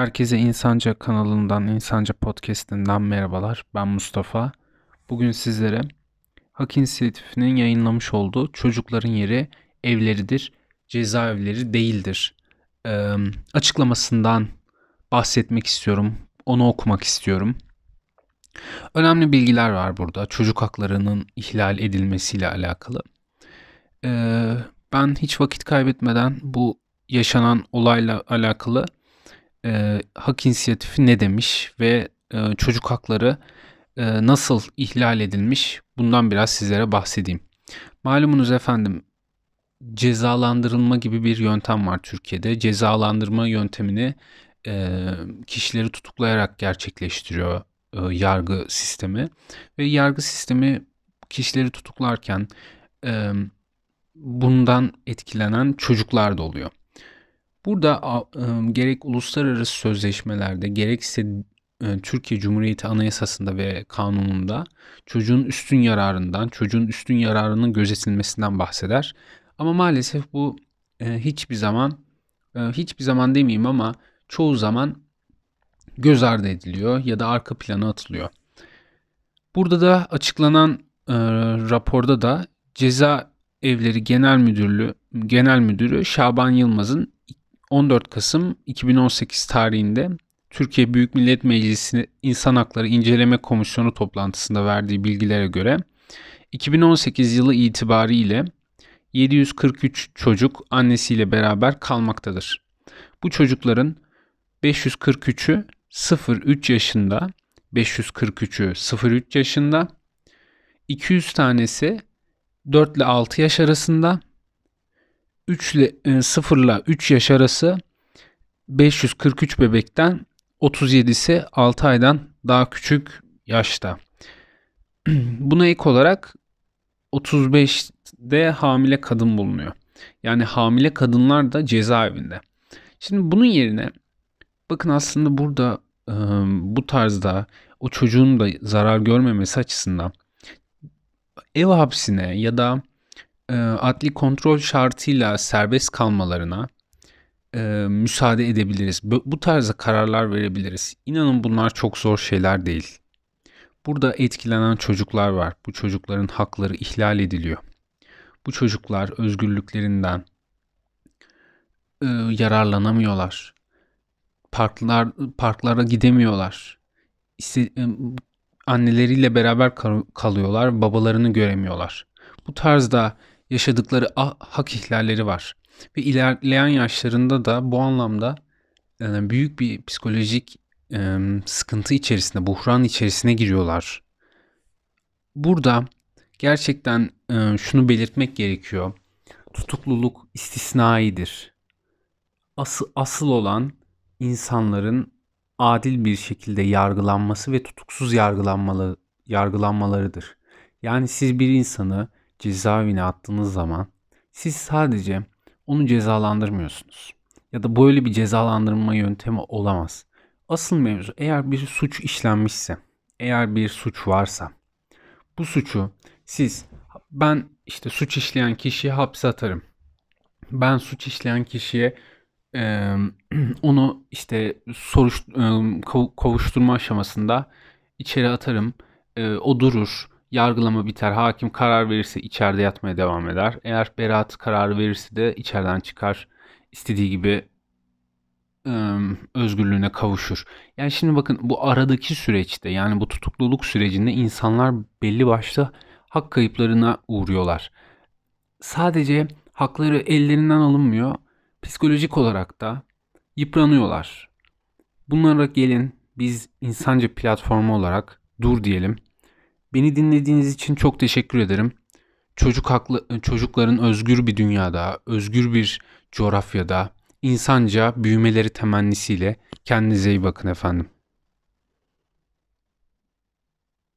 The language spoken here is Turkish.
Herkese İnsanca kanalından, İnsanca Podcast'inden merhabalar. Ben Mustafa. Bugün sizlere Hak İnisiyatifi'nin yayınlamış olduğu Çocukların Yeri Evleridir, Cezaevleri Değildir e, açıklamasından bahsetmek istiyorum. Onu okumak istiyorum. Önemli bilgiler var burada. Çocuk haklarının ihlal edilmesiyle alakalı. E, ben hiç vakit kaybetmeden bu yaşanan olayla alakalı e, hak inisiyatifi ne demiş ve e, çocuk hakları e, nasıl ihlal edilmiş bundan biraz sizlere bahsedeyim. Malumunuz efendim cezalandırılma gibi bir yöntem var Türkiye'de. Cezalandırma yöntemini e, kişileri tutuklayarak gerçekleştiriyor e, yargı sistemi ve yargı sistemi kişileri tutuklarken e, bundan etkilenen çocuklar da oluyor. Burada gerek uluslararası sözleşmelerde gerekse e, Türkiye Cumhuriyeti Anayasası'nda ve kanununda çocuğun üstün yararından, çocuğun üstün yararının gözetilmesinden bahseder. Ama maalesef bu e, hiçbir zaman, e, hiçbir zaman demeyeyim ama çoğu zaman göz ardı ediliyor ya da arka plana atılıyor. Burada da açıklanan raporda da Ceza Evleri Genel Müdürlüğü Genel Müdürü Şaban Yılmaz'ın 14 Kasım 2018 tarihinde Türkiye Büyük Millet Meclisi İnsan Hakları İnceleme Komisyonu toplantısında verdiği bilgilere göre 2018 yılı itibariyle 743 çocuk annesiyle beraber kalmaktadır. Bu çocukların 543'ü 0-3 yaşında, 543'ü 0-3 yaşında, 200 tanesi 4 ile 6 yaş arasında, 3 ile 0 ile 3 yaş arası 543 bebekten 37'si 6 aydan daha küçük yaşta. Buna ek olarak 35'de hamile kadın bulunuyor. Yani hamile kadınlar da cezaevinde. Şimdi bunun yerine bakın aslında burada e, bu tarzda o çocuğun da zarar görmemesi açısından ev hapsine ya da adli kontrol şartıyla serbest kalmalarına e, müsaade edebiliriz. Bu, bu tarzda kararlar verebiliriz. İnanın bunlar çok zor şeyler değil. Burada etkilenen çocuklar var. Bu çocukların hakları ihlal ediliyor. Bu çocuklar özgürlüklerinden e, yararlanamıyorlar. Parklar parklara gidemiyorlar. İşte, e, anneleriyle beraber kalıyorlar, babalarını göremiyorlar. Bu tarzda yaşadıkları hak ihlalleri var. Ve ilerleyen yaşlarında da bu anlamda e, büyük bir psikolojik e, sıkıntı içerisinde, buhran içerisine giriyorlar. Burada gerçekten e, şunu belirtmek gerekiyor. Tutukluluk istisnaidir. Asıl, asıl olan insanların adil bir şekilde yargılanması ve tutuksuz yargılanmalı, yargılanmalarıdır. Yani siz bir insanı cezaevine attığınız zaman siz sadece onu cezalandırmıyorsunuz. Ya da böyle bir cezalandırma yöntemi olamaz. Asıl mevzu eğer bir suç işlenmişse, eğer bir suç varsa bu suçu siz ben işte suç işleyen kişiyi hapse atarım. Ben suç işleyen kişiye e, onu işte soruş e, kovuşturma aşamasında içeri atarım. E, o durur yargılama biter. Hakim karar verirse içeride yatmaya devam eder. Eğer beraat kararı verirse de içeriden çıkar. istediği gibi özgürlüğüne kavuşur. Yani şimdi bakın bu aradaki süreçte yani bu tutukluluk sürecinde insanlar belli başta hak kayıplarına uğruyorlar. Sadece hakları ellerinden alınmıyor. Psikolojik olarak da yıpranıyorlar. Bunlara gelin biz insanca platformu olarak dur diyelim. Beni dinlediğiniz için çok teşekkür ederim. Çocuk haklı çocukların özgür bir dünyada, özgür bir coğrafyada insanca büyümeleri temennisiyle kendinize iyi bakın efendim.